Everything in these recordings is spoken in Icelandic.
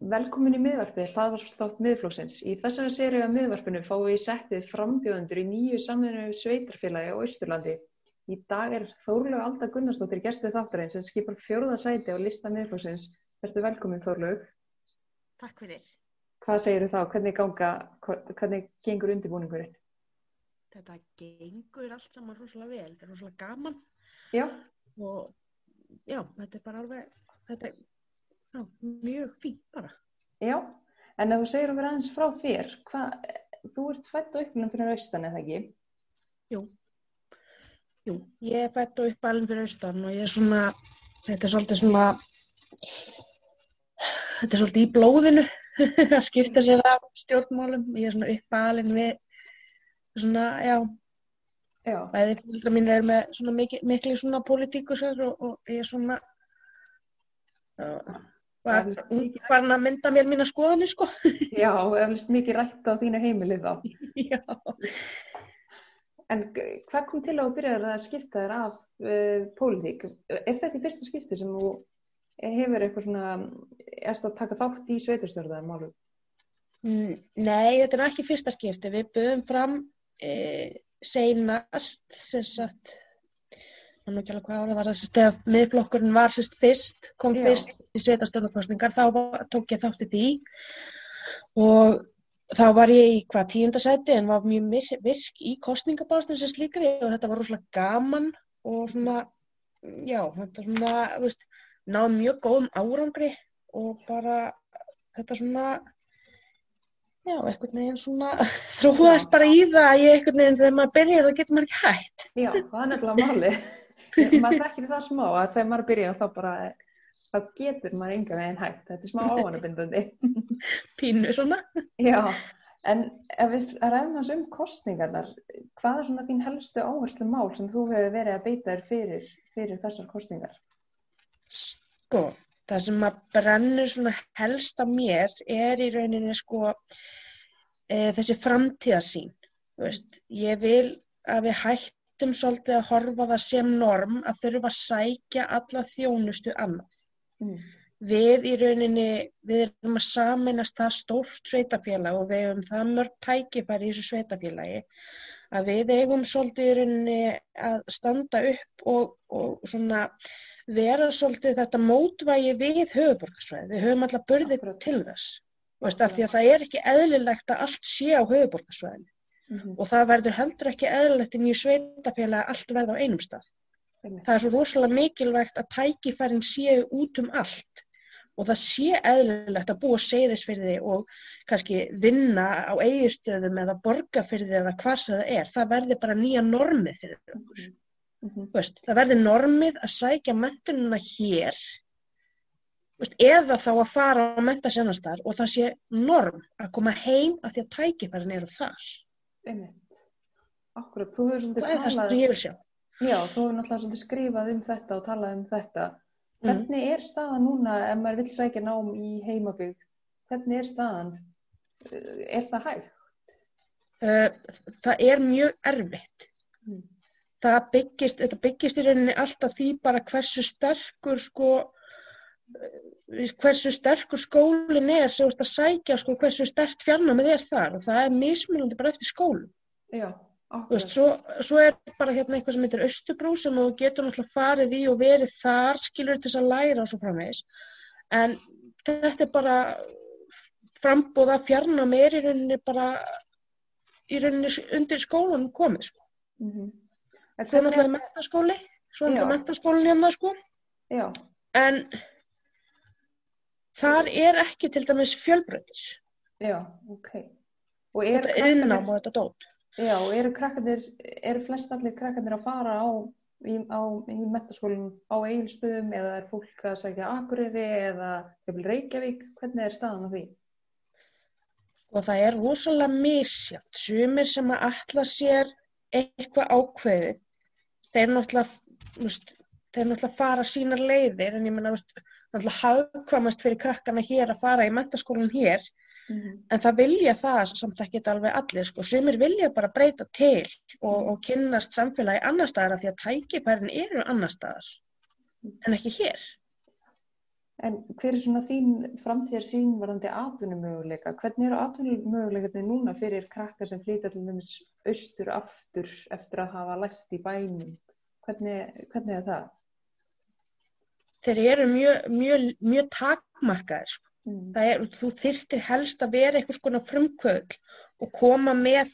velkomin í miðvarpið, hlaðvarpstátt miðflóksins. Í þessari séri af miðvarpinu fáum við settið frambjöðundur í nýju saminu sveitarfélagi á Ísturlandi. Í dag er Þórlaug Alda Gunnarsdóttir gestuð þáttarinn sem skipar fjóruða sæti á lista miðflóksins. Verður velkomin Þórlaug. Takk fyrir. Hvað segir þú þá? Hvernig, ganga, hvernig gengur undirbúningurinn? Þetta gengur allt saman rosalega vel. Þetta er rosalega gaman. Já. Og já, þetta er bara alveg, þetta er já, mjög fín bara. Já, en þú segir okkur aðeins frá þér, hvað, þú ert fætt og upplæðan fyrir austan eða ekki? Jú. Jú, ég er fætt og uppalinn fyrir austan og ég er svona, þetta er svolítið svona, þetta er svolítið í blóðinu að skipta sér af stjórnmálum. Ég er svona uppalinn við, svona, já, Já, bæði fólkdra mín er með svona mikli svona pólitíkusar og, og ég er svona, já, var farin að mynda mér mína skoðanir, sko. já, eflust mikið rætt á þínu heimilið þá. já. En hvað kom til að þú byrjar að skipta þér af uh, pólitík? Er þetta í fyrsta skipti sem þú hefur eitthvað svona, erst að taka þátt í sveitarstjórnaðar málum? Mm, Nei, þetta er ekki fyrsta skipti. Við böðum fram e, seinast, sem sagt, hann ekki alveg hvað ára var það, sagt, þegar miðflokkurinn var sérst fyrst, kom Já. fyrst í sveitarstjórnarkostningar, þá var, tók ég þátt í því og þá var ég í hvað tíundasæti en var mjög mir- virk í kostningabástum sem slíkri og þetta var rosalega gaman og svona, já, þetta svona, þú veist, náð mjög góðum árangri og bara þetta svona, já, einhvern veginn svona þróast bara í það að ég einhvern veginn þegar maður byrjar þá getur maður ekki hægt. Já, það er nefnilega máli. Maður þekkir það smá að þegar maður byrjar þá bara, þá getur maður enga veginn hægt. Þetta er smá ávanabindandi. Pínu svona. Já, en ef við ræðum hans um kostningarnar, hvað er svona þín helstu áherslu mál sem þú hefur verið að beita þér fyrir, fyrir þessar kostningar? Sko, það sem að brennur svona helst af mér er í rauninni sko e, þessi framtíðasýn. Þú veist, ég vil að við hættum svolítið að horfa það sem norm að þurfa að sækja alla þjónustu annað. Mm. Við í rauninni, við erum að saminast það stórt sveitafélag og við hefum það mörg tækifæri í þessu sveitafélagi að við eigum svolítið í rauninni að standa upp og, og svona vera svolítið þetta mótvægi við höfuborgarsvæði. Við höfum alltaf burði Akkúrat. til þess. Veist, því að það er ekki eðlilegt að allt sé á höfuborgarsvæðinu Mm og það verður heldur ekki eðlilegt í nýju sveitafélagi að allt verða á einum stað. Það er svo rosalega mikilvægt að tækifærin séu út um allt og það sé eðlilegt að búa seyðisfyrði og kannski vinna á eigistöðum eða borgarfyrði eða hvað sem það er. Það verði bara nýja normið fyrir okkur. -hmm. Þú Veist, það verði normið að sækja mentununa hér veist, eða þá að fara á menta sennastar og það sé norm að koma heim af því að tækifærin eru þar. Einmitt. Akkurat, þú hefur svolítið Það talað, vil já, þú hefur náttúrulega skrifað um þetta og talað um þetta. Mm. Hvernig er staðan núna ef maður vill sækja nám í heimabygg? Hvernig er staðan? Uh, Er það hægt? Uh, það er mjög erfitt. Mm. það byggist, þetta byggist í rauninni alltaf því bara hversu sterkur sko eh, hversu sterkur skólinn er sem þú ert að sækja sko hversu stert fjarnámið er þar og það er mismunandi bara eftir skólum. Já, veist, svo, svo er bara hérna eitthvað sem heitir Östubrú sem þú getur náttúrulega farið í og verið þar skilur til þess að læra og svo framvegis. En þetta er bara frambúða fjarnámi er í rauninni bara í rauninni undir skólanum komið sko. Mm -hmm. Svo er náttúrulega mentaskóli, svo er náttúrulega mentaskólinn hérna sko, Já, en þar er ekki til dæmis fjölbreytir. já, ok. Þetta er innám og þetta dót. Já, og eru krakkarnir, eru flest allir krakkarnir að fara á, í, í metaskólinn á eigilstöðum eða er fólk að sækja Akureyri eða Reykjavík? Hvernig er staðan á því? Og það er rosalega misjátt. Sumir sem að alla sér eitthvað ákveðið, þeir náttúrulega, þeir náttúrulega fara sínar leiðir, en ég menna, þú veist, náttúrulega hagkvamast fyrir krakkana hér að fara í mentaskólan hér, Mm -hmm. en það vilja það samt ekki alveg allir, sko. Sumir vilja bara breyta til og, og kynnast samfélagi annar staðar af því að tækifærin eru annar staðar, en ekki hér. En hver er svona þín framtíðar sín varandi atvinnumöguleika? Hvernig eru atvinnumöguleikarnir núna fyrir krakkar sem flytja til dæmis austur aftur eftir að hafa lært í bænum? Hvernig, hvernig er það? Þeir eru mjög, mjög, mjög takmarkaðir. Sko. Mm. Er, þú þyrtir helst að vera eitthvað svona frumkvöld og koma með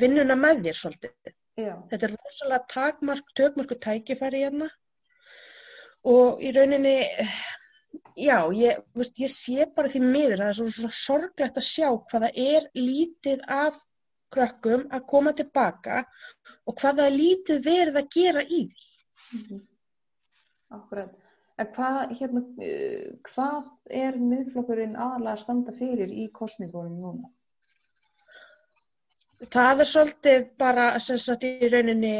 vinnuna með þér svolítið. Já, Þetta er rosalega takmark, tökmarku tækifæri hérna og í rauninni, já, ég, veist, ég sé bara því miður, það er svo, svo sorglegt að sjá hvaða er lítið af krökkum að koma tilbaka og hvaða er lítið verið að gera í því. Mhm. akkurat. En hvað, hérna, uh, hvað er miðflokkurinn aðalega að standa fyrir í kostningunum núna? Það er svolítið bara, sem sagt, í rauninni,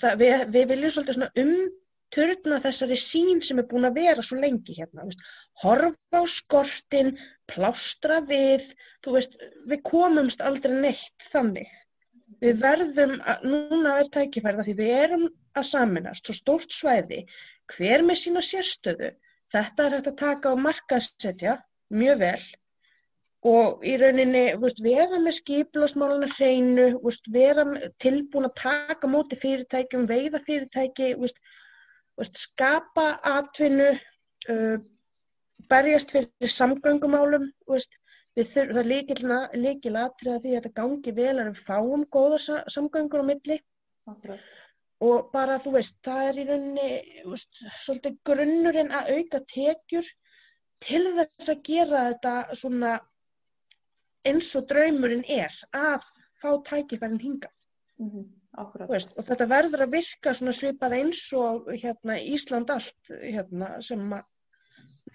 það, við, við viljum svolítið svona umturna þessari sín sem er búin að vera svo lengi hérna, veist, horfa á skortin, plástra við, þú veist, við komumst aldrei neitt þannig. Við verðum, að, núna er tækifærið að því við erum að saminast, svo stórt svæði, hver með sína sérstöðu, þetta er hægt að taka á markaðsetja mjög vel og í rauninni veist, vera með skiplasmáluna hreinu, veist, vera tilbúin að taka móti fyrirtækjum, veiða fyrirtæki, veist, skapa atvinnu, uh, berjast fyrir samgöngumálum, þurfum, það er líkil, líkil atrið að því að þetta gangi vel að við fáum góða sa samgöngur á milli Akkurat. Og bara þú veist, það er í rauninni veist, svolítið grunnurinn að auka tekjur til þess að gera þetta svona eins og draumurinn er að fá tækifærin hingað. Mm þú Veist, og þetta verður að virka svona svipað eins og hérna, Ísland allt hérna, sem að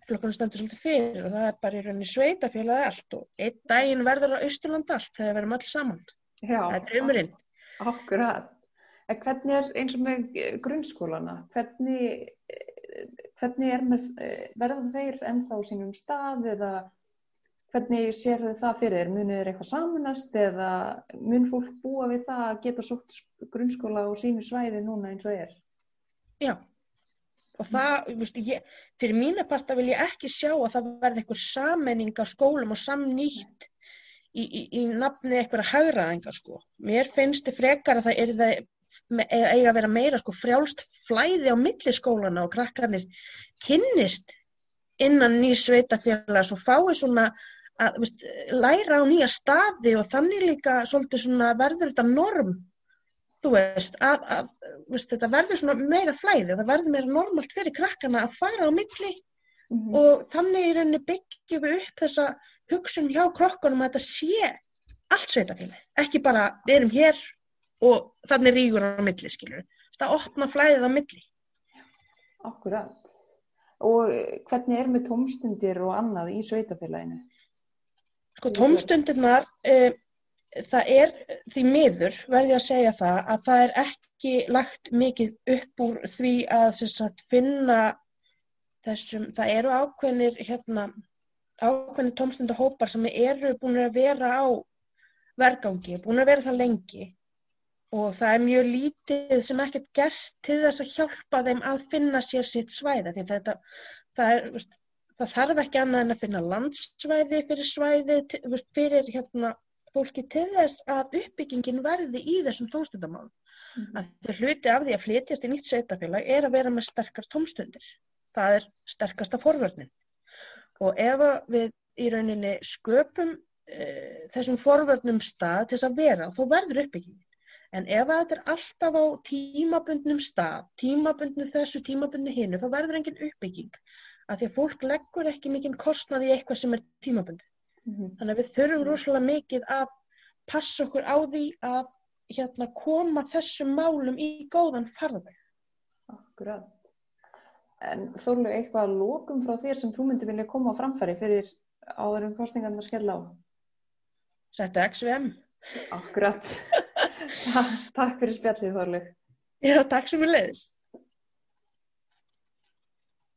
flokkurinn stendur svolítið fyrir og það er bara í rauninni sveitafélagi allt og einn daginn verður að Austurland allt þegar verðum öll saman. Já, Það er draumurinn. Akkurat. En hvernig er eins og með eh, grunnskólana? Hvernig, eh, hvernig er með, eh, verða þeir ennþá sínum stað eða hvernig sér þau það fyrir? þér? Munið þeir eitthvað samanast eða mun fólk búa við það að geta sótt grunnskóla á sínu svæði núna eins og er? Já, og það, veist, ég, fyrir mína parta vil ég ekki sjá að það verði einhver sammenning á skólum og samnýtt í, í, í nafni einhverja hagraðingar, sko. Mér finnst þið frekar að það er það eiga að vera meira sko frjálst flæði á milli skólana og krakkarnir kynnist innan ný sveitafélag svo fái svona að veist, læra á nýja staði og þannig líka svolítið svona verður þetta norm. Þú veist, að, að veist, þetta verður svona meira flæði, það verður meira normalt fyrir krakkana að fara á milli Mm og þannig í rauninni byggjum við upp þessa hugsun hjá krokkunum að þetta sé allt sveitafélag, ekki bara við erum hér og þannig rígur á milli, skilur það opna flæðið á milli Akkurat. Og hvernig er með tómstundir og annað í sveitafélaginu? sko tómstundirnar uh, það er því miður verði að segja það að það er ekki lagt mikið upp úr því að sagt, finna þessum, það eru ákveðnir hérna, ákveðnir tómstundahópar sem eru búin að vera á vergangi, búin að vera það lengi og það er mjög lítið sem ekkert gert til þess að hjálpa þeim að finna sér sitt svæða því þetta, það, er, það þarf ekki annað en að finna landsvæði fyrir svæði fyrir hérna, fólki til þess að uppbyggingin verði í þessum tómstundamálum að þeir hluti af því að flytjast í nýtt sveitafélag er að vera með sterkar tómstundir. Það er sterkasta forvörnin. Og ef við í rauninni sköpum uh, þessum forvörnum stað til þess að vera, þá verður uppbyggingin. En ef þetta er alltaf á tímabundnum stað, tímabundnu þessu, tímabundnu hinu, þá verður engin uppbygging. Af því að fólk leggur ekki mikinn kostnað í eitthvað sem er tímabundi. Mhm. Þannig að við þurfum rosalega mikið að passa okkur á því að hérna, koma þessum málum í góðan farðaveg. Akkurat. En Þorlaug, eitthvað að lokum frá þér sem þú myndi vilja koma á framfæri fyrir áður um kostningarnar skella á? Settu XVM. Akkurat. Ta takk fyrir spjallið Þorlaug. Já, takk sem við leiðis.